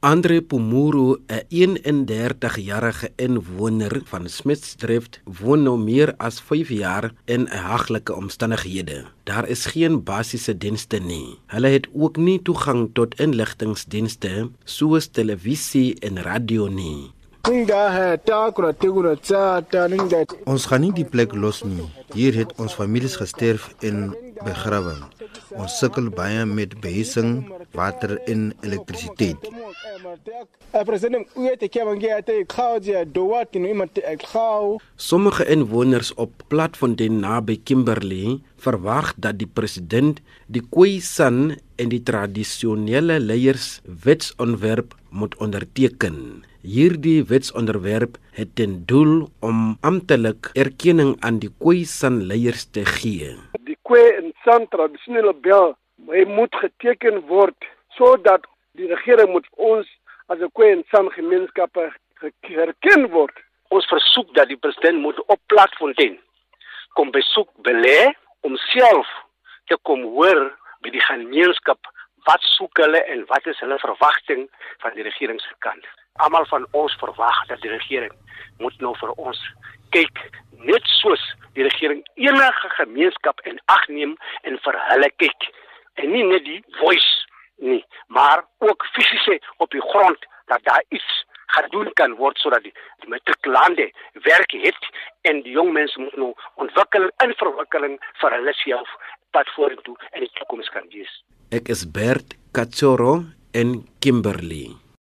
Andre Pumuru, 'n 31-jarige inwoner van Smitsdrift, woon nou meer as 5 jaar in 'n haglike omstandighede. Daar is geen basiese dienste nie. Hulle het ook nie toegang tot inligtingdienste soos televisie en radio nie. Ons gaan nie die plek los nie. Hier het ons families gesterf en begrawe. Ons sukkel baie met behuising, water en elektrisiteit. Sommige inwoners op Platfontein naby Kimberley verwag dat die president die Khoisan en die tradisionele leiers wetsontwerp moet onderteken. Hierdie wetsonderwerp het ten doel om amptelik erkenning aan die Khoisan leiers te gee. Die Khoi en San tradisionele bel moet geteken word sodat die regering moet ons as 'n Khoi en San gemeenskappe herken word. Ons versoek dat die president moet op Platfontein kom besoek belê om self te kom hoor by die gemeenskap soek hulle en wat is hulle verwagting van die regering se kant almal van ons verwag dat die regering moet nou vir ons kyk net soos die regering enige gemeenskap in ag neem en vir hulle kyk en nie net die voice nie maar ook fisies op die grond dat daar iets gedoen kan word sodat die, die matrikulande werk het en die jong mense moet nou ontwikkel in verwikkeling vir hulle self pad vorentoe en die toekoms kan wees. Ek is Bert Katsoro en Kimberley